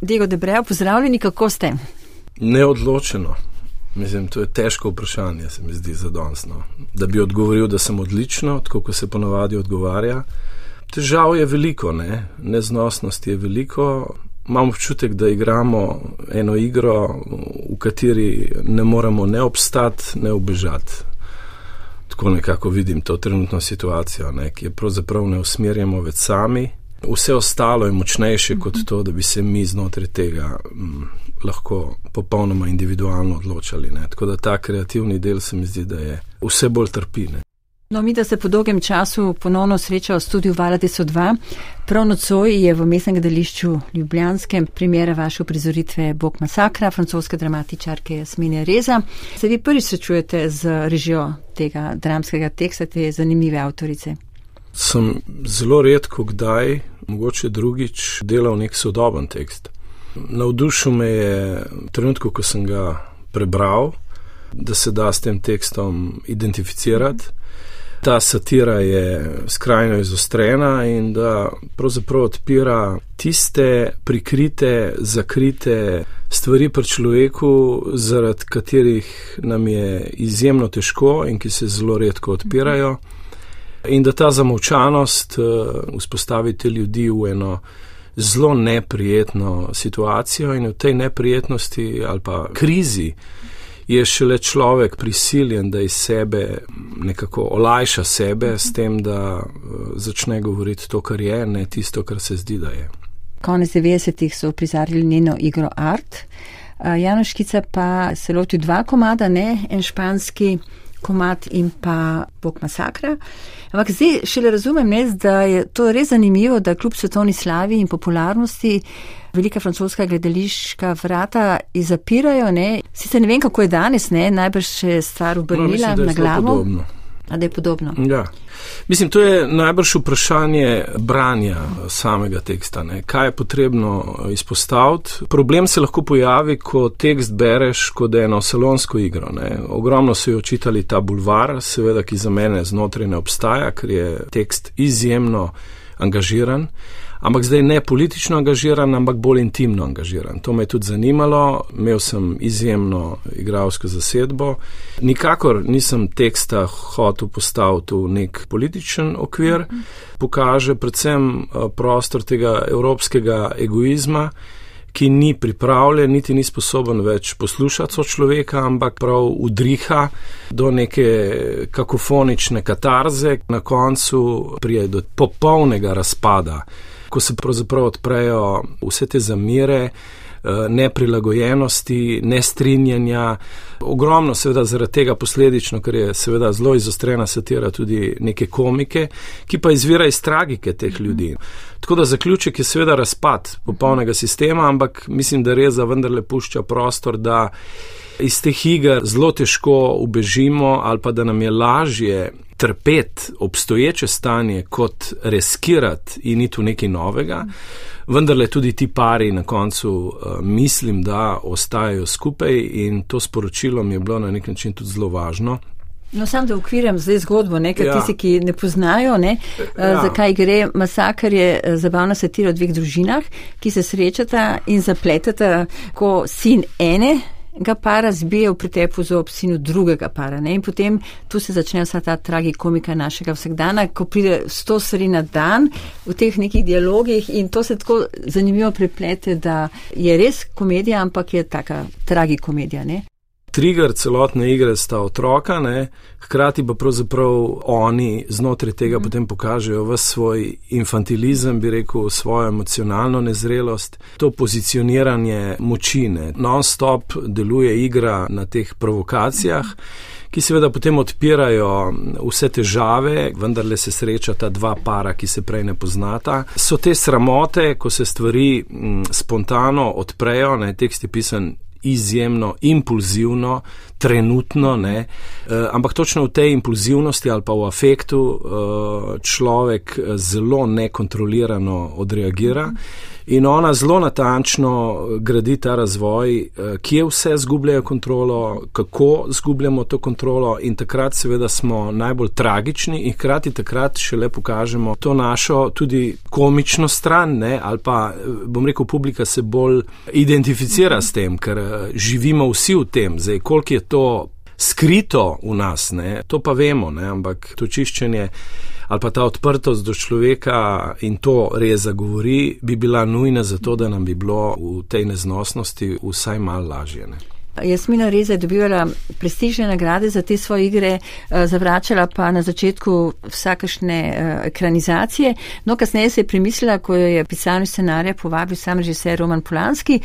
Diego Debrejo, pozdravljeni, kako ste? Neodločeno. Mislim, to je težko vprašanje, se mi zdi zadostno. Da bi odgovoril, da sem odlično, tako kot se ponavadi odgovarja. Težav je veliko, ne? neznosnosti je veliko. Imam občutek, da igramo eno igro, v kateri ne moremo ne obstati, ne obežati. Tako nekako vidim to trenutno situacijo, ne? ki je pravzaprav ne usmerjamo več sami. Vse ostalo je močnejše kot to, da bi se mi znotraj tega m, mm, lahko popolnoma individualno odločali. Ne? Tako da ta kreativni del se mi zdi, da je vse bolj trpine. No, mi, da se po dolgem času ponovno sreča v studiu Valadiso 2, prav nocoj je v mestnem gledališču Ljubljanskem primjera vaše uprizoritve Bog masakra, francoske dramatičarke Smine Reza. Se vi prvi srečujete z režijo tega dramskega teksta, te zanimive avtorice? Sem zelo redko kdaj, mogoče drugič, delal nek sodoben tekst. Navdušil me je trenutku, ko sem ga prebral, da se da s tem tekstom identificirati. Ta satira je skrajno izostrena in da pravzaprav odpira tiste prikrite, zakrite stvari pri človeku, zaradi katerih nam je izjemno težko in ki se zelo redko odpirajo. In da ta zamovčanost uh, vzpostavi te ljudi v eno zelo neprijetno situacijo in v tej neprijetnosti ali pa krizi je šele človek prisiljen, da iz sebe nekako olajša sebe s tem, da uh, začne govoriti to, kar je, ne tisto, kar se zdi, da je. Konec 90-ih so prizarili njeno igro Art, uh, Janoškica pa se loti dva komada, ne en španski komat in pa Bog masakra. Ampak zdaj šele razumem, ne, da je to res zanimivo, da kljub svetovni slavi in popularnosti velika francoska gledališka vrata zapirajo. Sicer ne vem, kako je danes, ne, najbrž je stvar obrnila no, na glavo. Podobno. A da je podobno. Ja. Mislim, to je najbrž vprašanje branja samega teksta. Ne? Kaj je potrebno izpostaviti? Problem se lahko pojavi, ko tekst bereš kot eno salonsko igro. Ne? Ogromno so jo očitali ta bulvar, seveda, ki za mene znotraj ne obstaja, ker je tekst izjemno angažiran ampak zdaj ne politično angažiran, ampak bolj intimno angažiran. To me je tudi zanimalo, imel sem izjemno igralsko zasedbo. Nikakor nisem teksta hotel postaviti v nek političen okvir, pokaže predvsem eh, prostor tega evropskega egoizma ki ni pripravljen, niti ni sposoben več poslušati so človeka, ampak prav udriha do neke kakofonične katarze, na koncu prije do popolnega razpada ko se pravzaprav odprejo vse te zamire, eh, neprilagojenosti, nestrinjanja. Ogromno seveda zaradi tega posledično, ker je seveda zelo izostrena satira tudi neke komike, ki pa izvira iz tragike teh ljudi. Tako da zaključek je seveda razpad popolnega sistema, ampak mislim, da res za vendarle pušča prostor, da iz teh iger zelo težko ubežimo ali pa da nam je lažje trpeti obstoječe stanje, kot reskirati in iti v nekaj novega. Vendar le tudi ti pari na koncu uh, mislim, da ostajajo skupaj in to sporočilo mi je bilo na nek način tudi zelo važno. No, sam da ukvirjam zdaj zgodbo, nekaj ja. tisti, ki ne poznajo, ne, uh, ja. zakaj gre. Masakar je uh, zabavna satira o dveh družinah, ki se srečata in zapletata, ko sin ene ga para zbije v pretepu z obsinu drugega para. Ne? In potem tu se začne vsa ta tragikomika našega vsakdana, ko pride sto stvari na dan v teh nekih dialogih in to se tako zanimivo preplete, da je res komedija, ampak je taka tragikomedija. Ne? Trigger celotne igre sta otroka, ne? hkrati pa pravzaprav oni znotraj tega mm. potem pokažejo v svoj infantilizem, bi rekel, svojo emocionalno nezrelost, to pozicioniranje močine. Non-stop deluje igra na teh provokacijah. Ki seveda potem odpirajo vse težave, vendar le se sreča ta dva para, ki se prej ne poznata. So te sramote, ko se stvari m, spontano odprejo, ne, tekst je pisan izjemno impulzivno, trenutno, ne, uh, ampak točno v tej impulzivnosti ali pa v afektu uh, človek zelo nekontrolirano odreagira. In ona zelo natančno gradi ta razvoj, kje vse zgubljajo kontrolo, kako zgubljamo to kontrolo, in takrat, seveda, smo najbolj tragični, in hkrati takrat šele pokažemo to našo tudi komično stran, ne? ali pa bom rekel, publika se bolj identificira s tem, ker živimo vsi v tem. Zdaj, koliko je to skrito v nas, ne? to pa vemo, ne? ampak to čiščenje ali pa ta odprtost do človeka in to res zagovori, bi bila nujna za to, da nam bi bilo v tej neznosnosti vsaj mal lažje. Ne? Jasmina Reza je dobivala prestižne nagrade za te svoje igre, eh, zavračala pa na začetku vsakašne eh, ekranizacije. No, kasneje se je premislila, ko jo je pisanje scenarija povabil sam režiser Roman Polanski.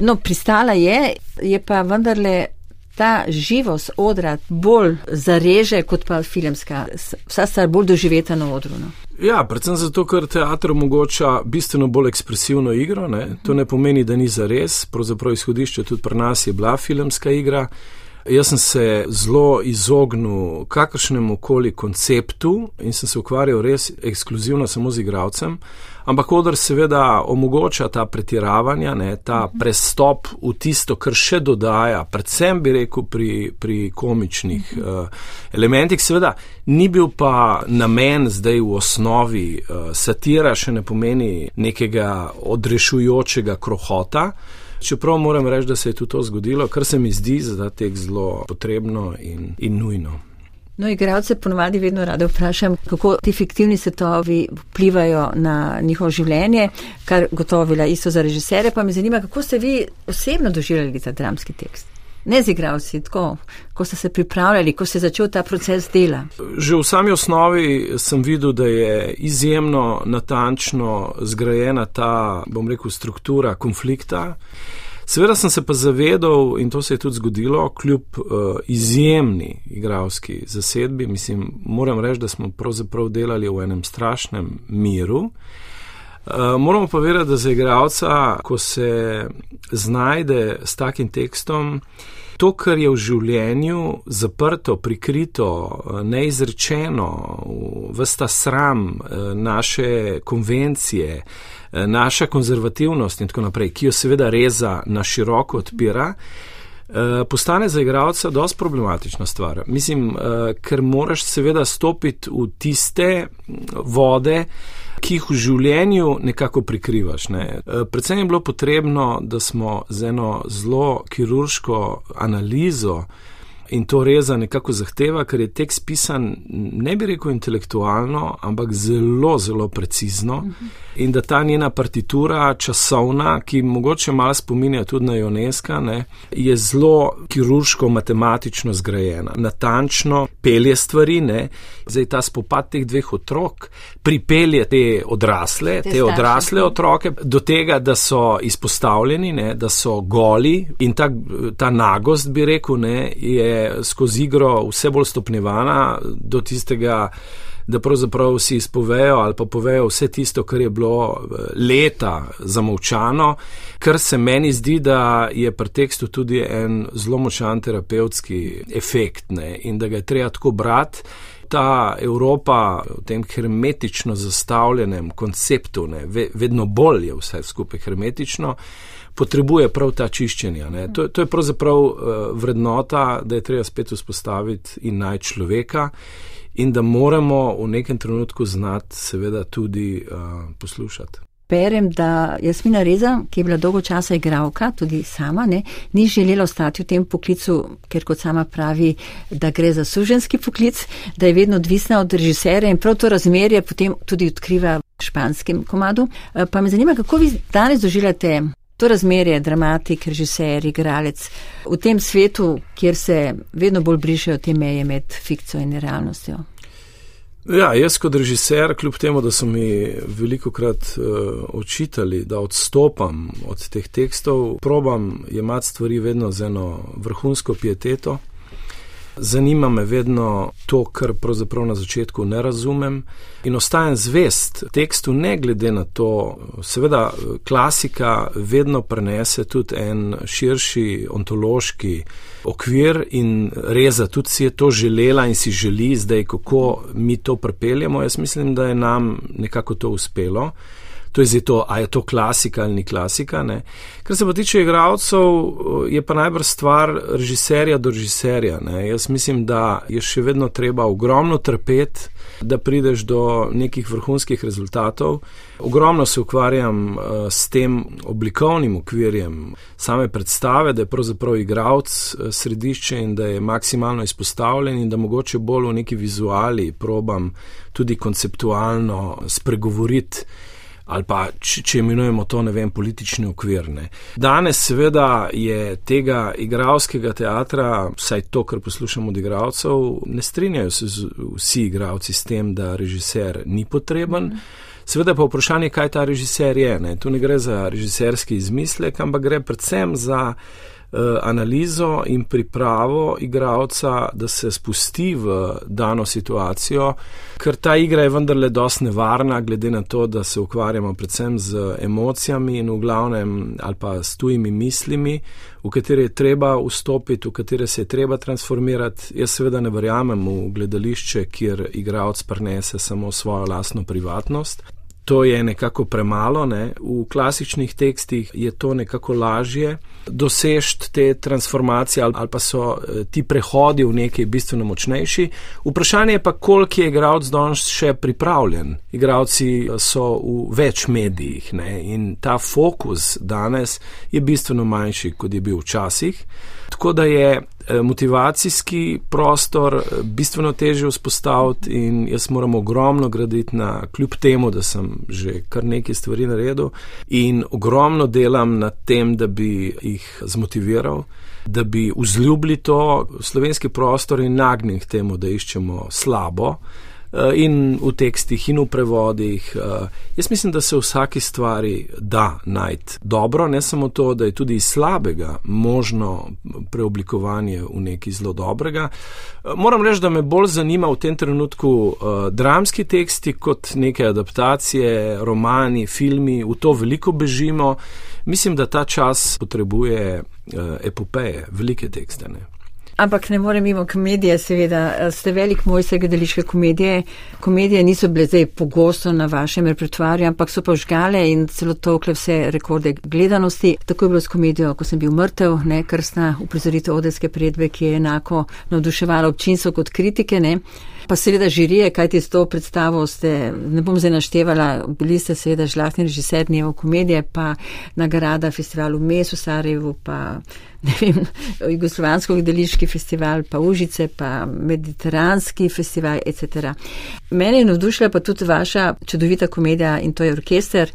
No, pristala je, je pa vendarle ta živost odra bolj zareže kot pa filmska, vsa stvar bolj doživeta na odru. No. Ja, predvsem zato, ker teater omogoča bistveno bolj ekspresivno igro. Ne? To ne pomeni, da ni za res. Pravzaprav izhodišče tudi pri nas je bila filmska igra. Jaz sem se zelo izognil kakršnemu koli konceptu in sem se ukvarjal res ekskluzivno samo z igravcem. Ampak odr seveda omogoča ta pretiravanja, ne, ta mhm. prestop v tisto, kar še dodaja, predvsem bi rekel pri, pri komičnih uh, elementih. Seveda ni bil pa namen zdaj v osnovi uh, satira, še ne pomeni nekega odrešujočega krohota. Čeprav moram reči, da se je tudi to zgodilo, kar se mi zdi za ta tek zelo potrebno in, in nujno. No, igralce ponovadi vedno rado vprašam, kako ti fiktivni svetovi vplivajo na njihovo življenje, kar gotovo velja isto za režisere, pa me zanima, kako ste vi osebno doživljali ta dramski tekst. Ne z igralci, tako, ko ste se pripravljali, ko se je začel ta proces dela. Že v sami osnovi sem videl, da je izjemno natančno zgrajena ta, bom rekel, struktura konflikta. Seveda sem se pa zavedal, in to se je tudi zgodilo, kljub uh, izjemni igralski zasedbi, mislim, moram reči, da smo pravzaprav delali v enem strašnem miru. Uh, moramo pa vedeti, da za igralca, ko se znajde s takim tekstom, to, kar je v življenju zaprto, prikrito, eh, neizrečeno, vsta sram naše konvencije, Eh, naša konzervativnost in tako naprej, ki jo seveda reza na široko odpira, eh, postane za igralca dosti problematična stvar. Mislim, eh, ker moraš seveda stopiti v tiste vode, ki jih v življenju nekako prikrivaš. Ne. Predvsem je bilo potrebno, da smo z eno zelo kirurško analizo in to reza nekako zahteva, ker je tekst pisan, ne bi rekel intelektualno, ampak zelo, zelo precizno. Uh -huh. In da ta njena partitura, časovna, ki mogoče malo spominja tudi na UNESCO, ne, je zelo kirurško-matematično zgrajena, natančno pelje stvari. Ne. Zdaj ta spopad teh dveh otrok pripelje te odrasle, te, te odrasle otroke do tega, da so izpostavljeni, ne, da so goli in ta, ta nagost, bi rekel, ne, je skozi igro vse bolj stopnjevana do tistega, da pravzaprav vsi izpovejo ali pa povejo vse tisto, kar je bilo eh, leta zamovčano, kar se meni zdi, da je pri tekstu tudi en zelo močan terapevtski efekt ne? in da ga je treba tako brati. Ta Evropa v tem hermetično zastavljenem konceptu, ne, vedno bolj je vse skupaj hermetično, potrebuje prav ta čiščenja. To, to je pravzaprav uh, vrednota, da je treba spet vzpostaviti in najti človeka in da moramo v nekem trenutku znati seveda tudi uh, poslušati. Berem, da Jasmina Reza, ki je bila dolgo časa igralka, tudi sama, ne, ni želela ostati v tem poklicu, ker kot sama pravi, da gre za suženski poklic, da je vedno odvisna od režiserja in prav to razmerje potem tudi odkriva v španskem komadu. Eh, pa me zanima, kako vi danes doživljate To razmerje, dramatik, režiser, igralec v tem svetu, kjer se vedno bolj brišajo te meje med fikcijo in realnostjo. Ja, jaz kot režiser, kljub temu, da so mi veliko krat uh, očitali, da odstopam od teh tekstov, probam jemati stvari vedno z eno vrhunsko pieteto. Zanima me vedno to, kar pravzaprav na začetku ne razumem in ostajam zvest tekstu, ne glede na to. Seveda, klasika vedno prenese tudi en širši ontološki okvir in reza tudi si je to želela in si želi zdaj, kako mi to prepeljemo. Jaz mislim, da je nam nekako to uspelo. To je zdaj to, a je to klasika ali ni klasika. Ne? Kar se pa tiče igralcev, je pa najbrž stvar režiserja do režiserja. Ne? Jaz mislim, da je še vedno treba ogromno trpeti, da prideš do nekih vrhunskih rezultatov. Ogromno se ukvarjam uh, s tem oblikovnim okvirjem same predstave, da je pravzaprav igralec uh, središče in da je maksimalno izpostavljen in da mogoče bolj v neki vizuali probam tudi konceptualno spregovoriti ali pa če, če imenujemo to, ne vem, politični okvir. Ne. Danes seveda je tega igralskega teatra, vsaj to, kar poslušamo od igralcev, ne strinjajo se vsi igralci s tem, da režiser ni potreben. Seveda pa vprašanje, kaj ta režiser je. Ne. Tu ne gre za režiserski izmislek, ampak gre predvsem za analizo in pripravo igralca, da se spusti v dano situacijo, ker ta igra je vendarle dosti nevarna, glede na to, da se ukvarjamo predvsem z emocijami in v glavnem ali pa s tujimi mislimi, v katere je treba vstopiti, v katere se je treba transformirati. Jaz seveda ne verjamem v gledališče, kjer igralec prnese samo svojo lastno privatnost to je nekako premalo. Ne? V klasičnih tekstih je to nekako lažje dosežeti te transformacije ali, ali pa so eh, ti prehodi v nekaj bistveno močnejši. Vprašanje je pa, koliko je igralec danes še pripravljen. Igravci eh, so v več medijih ne? in ta fokus danes je bistveno manjši, kot je bil včasih. Tako da je eh, motivacijski prostor eh, bistveno težje vzpostaviti in jaz moram ogromno graditi na kljub temu, da sem že kar nekaj stvari naredil in ogromno delam na tem, da bi jih zmotiviral, da bi vzljubili to slovenski prostor in nagnil k temu, da iščemo slabo. Eh, in v tekstih, in v prevodih. Eh, jaz mislim, da se v vsaki stvari da najti dobro, ne samo to, da je tudi iz slabega možno preoblikovanje v nekaj zelo dobrega. Eh, moram reči, da me bolj zanima v tem trenutku dramski teksti kot neke adaptacije, romani, filmi, v to veliko bežimo. Mislim, da ta čas potrebuje epopeje, velike tekste. Ne? Ampak ne morem mimo komedije, seveda. Ste velik mojster gledališke komedije. Komedije niso bile zdaj pogosto na vašem repertoarju, ampak so pa žgale in celo tokle vse rekorde gledanosti. Tako je bilo s komedijo, ko sem bil mrtev, ne krstna uprizoritev odeske predbe, ki je enako navduševala občinstvo kot kritike. Ne. Pa seveda žirije, kaj ti s to predstavo ste, ne bom zdaj naštevala, bili ste seveda žlahtni režiser dnevo komedije, pa nagrada festivalu Mes v Sarajevu, pa ne vem, Jugoslovansko gledališki festival, pa Užice, pa Mediteranski festival, etc. Mene je navdušila pa tudi vaša čudovita komedija in to je orkester,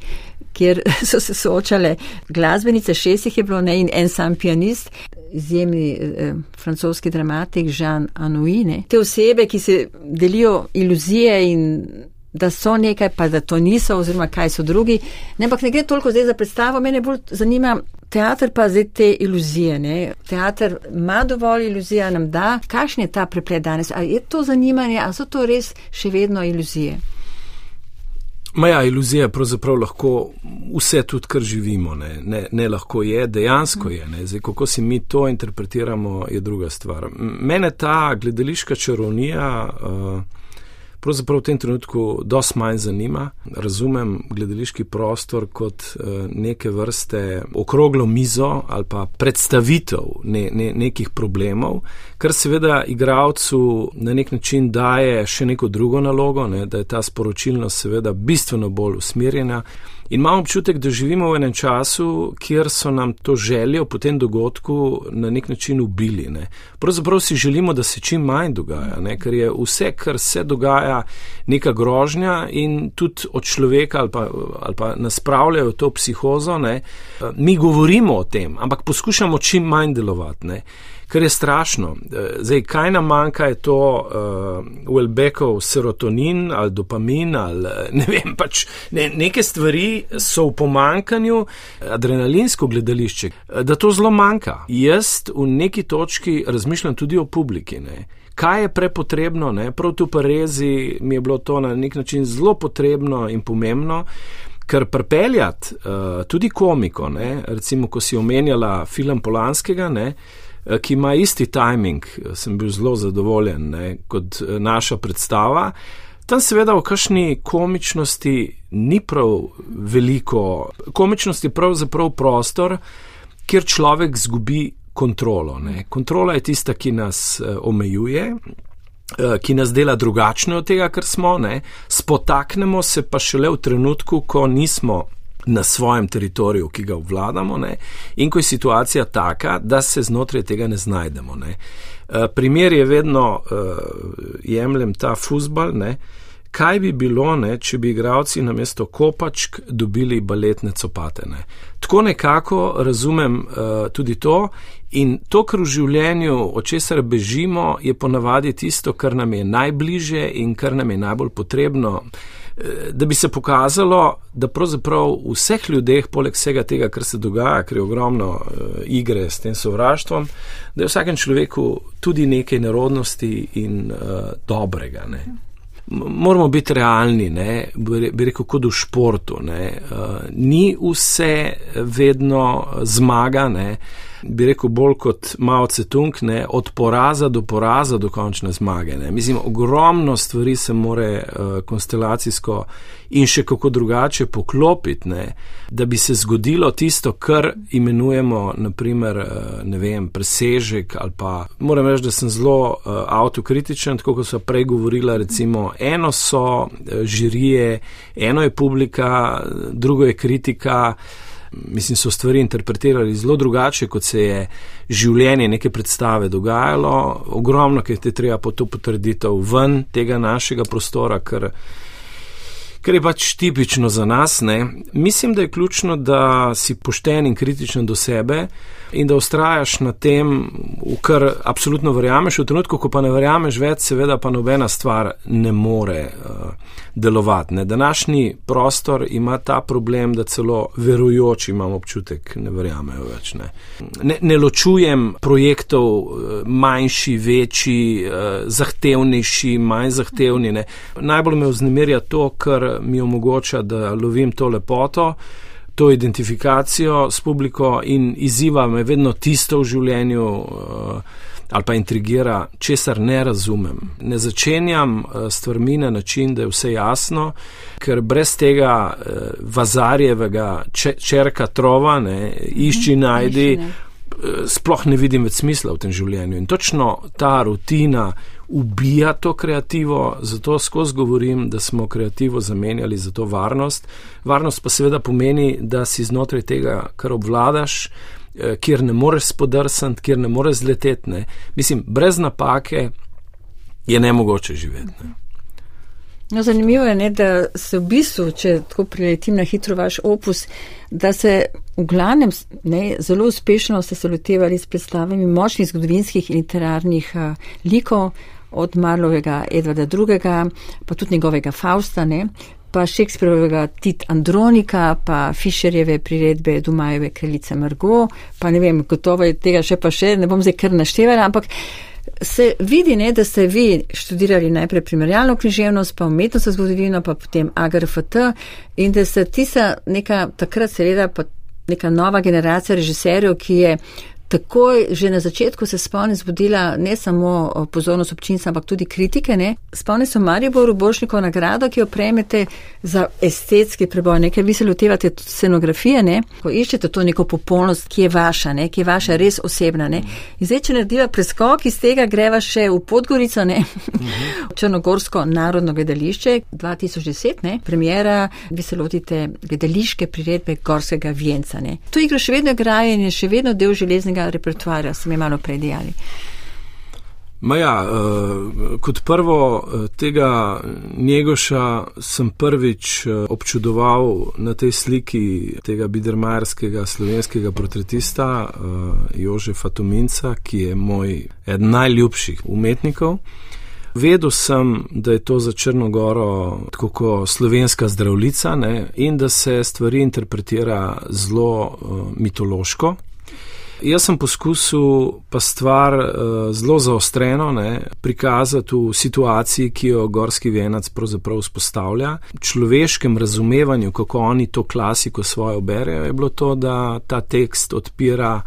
kjer so se soočale glasbenice, šest jih je bilo, ne in en sam pianist. Izjemni eh, francoski dramatik Jean Anouine. Te osebe, ki se delijo iluzije in da so nekaj, pa da to niso, oziroma kaj so drugi. Ne, ampak ne gre toliko zdaj za predstavo, mene bolj zanima. Teater pa zdaj te iluzije. Ne? Teater ima dovolj iluzije, nam da. Kakšen je ta preplet danes? Ali je to zanimanje, ali so to res še vedno iluzije? Maja iluzija pravzaprav lahko vse tudi, kar živimo. Ne, ne, ne lahko je, dejansko je. Zdaj, kako si mi to interpretiramo, je druga stvar. Mene ta gledališka čarovnija. Uh, pravzaprav v tem trenutku dosti manj zanima. Razumem gledališki prostor kot eh, neke vrste okroglo mizo ali pa predstavitev ne, ne, nekih problemov, kar seveda igravcu na nek način daje še neko drugo nalogo, ne, da je ta sporočilnost seveda bistveno bolj usmerjena. In imamo občutek, da živimo v enem času, kjer so nam to željo po tem dogodku na nek način ubili. Ne. Pravzaprav si želimo, da se čim manj dogaja, ne, ker je vse, kar se dogaja, neka grožnja in tudi od človeka ali pa, ali pa nas spravljajo to psihozo. Ne. Mi govorimo o tem, ampak poskušamo čim manj delovati. Ne kar je strašno. Eh, zdaj, kaj nam manjka, je to uh, Welbeckov serotonin ali dopamin ali eh, ne vem, pač ne, neke stvari so v pomankanju, adrenalinsko gledališče, da to zelo manjka. Jaz v neki točki razmišljam tudi o publiki. Ne. Kaj je prepotrebno, ne? prav tu pa rezi mi je bilo to na nek način zelo potrebno in pomembno, ker pripeljati uh, tudi komiko, ne? recimo, ko si omenjala film Polanskega, ne? Eh, ki ima isti timing, sem bil zelo zadovoljen ne, kot eh, naša predstava. Tam seveda v kakšni komičnosti ni prav veliko. Komičnost je pravzaprav prostor, kjer človek zgubi kontrolo. Ne. Kontrola je tista, ki nas omejuje, ki nas dela drugačne od tega, kar smo. Ne. Spotaknemo se pa šele v trenutku, ko nismo na svojem teritoriju, ki ga obvladamo, ne. in ko je situacija taka, da se znotraj tega ne znajdemo. Ne. Uh, primer je vedno, uh, jemljem ta fusbal. Ne. Kaj bi bilo, ne, če bi igravci na mesto kopačk dobili baletne copate? Ne? Tako nekako razumem uh, tudi to in to, kar v življenju, od česar bežimo, je ponavadi tisto, kar nam je najbliže in kar nam je najbolj potrebno. Uh, da bi se pokazalo, da pravzaprav v vseh ljudeh, poleg vsega tega, kar se dogaja, ker je ogromno uh, igre s tem sovraštvom, da je v vsakem človeku tudi nekaj nerodnosti in uh, dobrega. Ne? moramo biti realni, ne, bi rekel, kot v športu. Uh, ni vse vedno zmaga, ne. Bi rekel, bolj kot Mao Tse-tung, ne, od poraza do poraza do končne zmage. Ne. Mislim, ogromno stvari se more uh, konstelacijsko in še kako drugače poklopiti, ne, da bi se zgodilo tisto, kar imenujemo, naprimer, uh, ne vem, presežek ali pa moram reči, da sem zelo uh, avtokritičen, tako kot so prej govorila, recimo, eno so eh, žirije, eno je publika, drugo je kritika. Mislim, so stvari interpretirali zelo drugače, kot se je življenje neke predstave dogajalo. Ogromno, ker te treba po to potrditev ven tega našega prostora, ker, ker je pač tipično za nas. Ne. Mislim, da je ključno, da si pošten in kritičen do sebe in da ustrajaš na tem, v kar absolutno verjameš, v trenutku, ko pa ne verjameš več, seveda pa nobena stvar ne more uh, delovati. Ne. Današnji prostor ima ta problem, da celo verujoči imam občutek, ne verjamejo več. Ne. Ne, ne ločujem projektov uh, manjši, večji, uh, zahtevnejši, manj zahtevni. Ne. Najbolj me vznemirja to, kar mi omogoča, da lovim to lepoto to identifikacijo s publiko in izziva me vedno tisto v življenju uh, ali pa intrigira, česar ne razumem. Ne začenjam uh, stvarmi na način, da je vse jasno, ker brez tega uh, vazarjevega črka trova, ne, išči mhm, najdi, sploh ne vidim več smisla v tem življenju. In točno ta rutina, ubija to kreativo, zato skozi govorim, da smo kreativo zamenjali za to varnost. Varnost pa seveda pomeni, da si znotraj tega, kar obvladaš, eh, kjer ne moreš spodrsati, kjer ne moreš zleteti. Ne. Mislim, brez napake je ne mogoče živeti. Ne. No, zanimivo je, ne, da se v bistvu, če tako priletim na hitro vaš opus, da se v glavnem ne, zelo uspešno ste se lotevali s predstavami močnih zgodovinskih in literarnih uh, likov, od Marlovega Edvarda II., pa tudi njegovega Fausta, ne, pa Šekspirovega Tit Andronika, pa Fischerjeve priredbe Dumajeve kraljice Margo, pa ne vem, gotovo je tega še pa še, ne bom zdaj kar naštevala, ampak se vidi, ne, da ste vi študirali najprej primerjalno književnost, pa umetnost zgodovino, pa potem AGRFT in da ste tisa neka takrat seveda pa neka nova generacija režiserjev, ki je takoj, že na začetku se spomnim, zbudila ne samo pozornost občinstva, ampak tudi kritike. Spomnim se Mariboru Bošnikovo nagrado, ki jo prejmete za estetski preboj, nekaj vi se lotevate scenografije, ne? ko iščete to neko popolnost, ki je vaša, ne? ki je vaša res osebna. Ne? In zdaj, če narediva preskok iz tega, greva še v Podgorico, ne? v Črnogorsko narodno gledališče 2010, ne? premjera, vi se lotite gledališke priredbe Gorskega vjenca. Ne? To igro še vedno igrajo in je še vedno del železnega repertoarja, sem jim malo predijali. Ja, uh, kot prvo uh, tega njegoša sem prvič uh, občudoval na tej sliki tega bidermajerskega slovenskega portretista Jožefa Tominca, ki je moj eden najljubših umetnikov. Vedel sem, da je to za Črnogoro tako kot slovenska zdravljica ne, in da se stvari interpretira zelo mitološko. Jaz sem poskusil pa stvar uh, zelo zaostreno ne, prikazati v situaciji, ki jo Gorski venac pravzaprav vzpostavlja. V človeškem razumevanju, kako oni to klasiko svojo berejo, je bilo to, da ta tekst odpira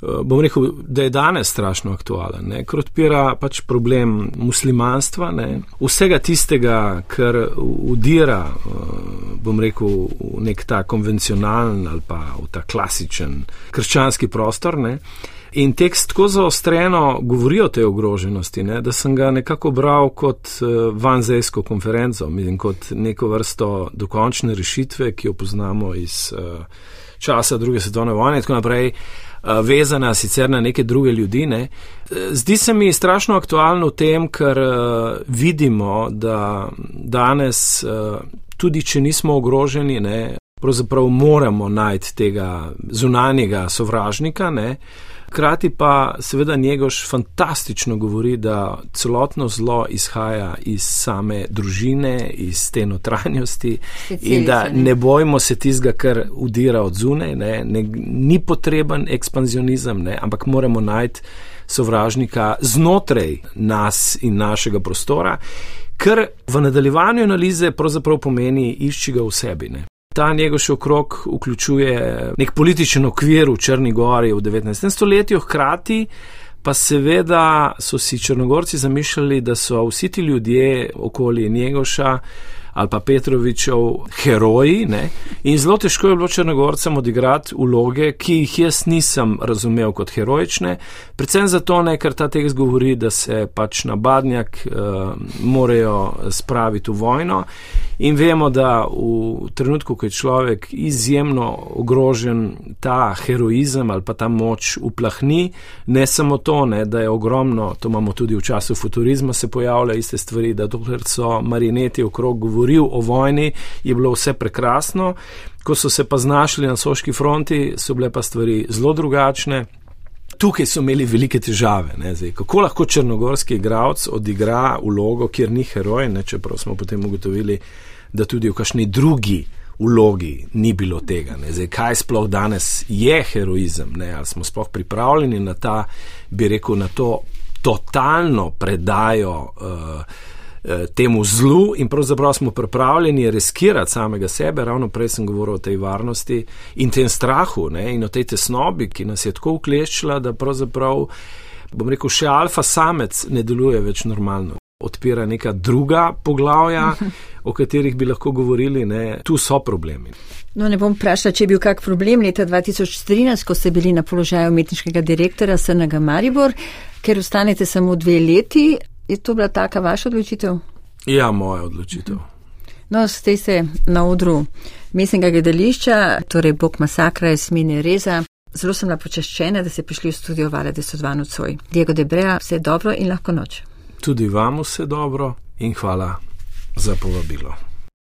bom rekel, da je danes strašno aktualen, ne, ker odpira pač problem muslimanstva, ne, vsega tistega, kar udira, bom rekel, v nek ta konvencionalen ali pa v ta klasičen krščanski prostor. Ne. In tekst tako zaostreno govori o tej ogroženosti, ne, da sem ga nekako bral kot vanzejsko konferenco, mislim, kot neko vrsto dokončne rešitve, ki jo poznamo iz časa druge svetovne vojne in tako naprej. Vezana sicer na neke druge ljudi. Ne. Zdi se mi strašno aktualno v tem, ker vidimo, da danes, tudi če nismo ogroženi, ne, pravzaprav moramo najti tega zunanjega sovražnika. Ne. Hkrati pa seveda njegoš fantastično govori, da celotno zlo izhaja iz same družine, iz te notranjosti in da ne bojimo se tizga, kar udira od zune, ne, ne, ni potreben ekspanzionizem, ne, ampak moramo najti sovražnika znotraj nas in našega prostora, kar v nadaljevanju analize pravzaprav pomeni išči ga v sebi. Ne. Ta njegov okrog vključuje nek političen okvir v Črni Gori v 19. stoletju, hkrati pa seveda so si Črnogorci zamišljali, da so vsi ti ljudje okoli njegoša ali pa Petrovičev heroji. Ne? In zelo težko je bilo Črnogorcem odigrati vloge, ki jih jaz nisem razumel kot heroične, predvsem zato, ne, ker ta tekst govori, da se pač na badnjak uh, morajo spraviti v vojno. In vemo, da v trenutku, ko je človek izjemno ogrožen, ta heroizem ali pa ta moč uplahni, ne samo to, ne, da je ogromno, to imamo tudi v času futurizma, se pojavljajo iste stvari, da dokler so marineti okrog govoril o vojni, je bilo vse prekrasno. Ko so se pa znašli na soški fronti, so bile pa stvari zelo drugačne. Tukaj so imeli velike težave. Zdaj, kako lahko črnogorski igralec odigra vlogo, kjer ni heroj, ne? čeprav smo potem ugotovili, da tudi v kakšni drugi vlogi ni bilo tega. Zdaj, kaj sploh danes je heroizem? Ne? Ali smo sploh pripravljeni na ta, bi rekel, na to totalno predajo. Uh, temu zlu in pravzaprav smo pripravljeni riskirati samega sebe, ravno prej sem govoril o tej varnosti in tem strahu ne, in o tej tesnobi, ki nas je tako ukleščila, da pravzaprav, bom rekel, še alfa samec ne deluje več normalno odpira neka druga poglavja, o katerih bi lahko govorili, ne, tu so problemi. No, ne bom vprašala, če je bil kak problem leta 2013, ko ste bili na položaju umetniškega direktora SNG Maribor, ker ostanete samo dve leti. Je to bila taka vaša odločitev? Ja, moja odločitev. No, ste se na odru mestnega gledališča, torej Bog masakra iz Mine Reza. Zelo sem bila počaščena, da ste prišli v studio Vale 1002 nocoj. Diego Debrea, vse dobro in lahko noč. Tudi vam vse dobro in hvala za povabilo.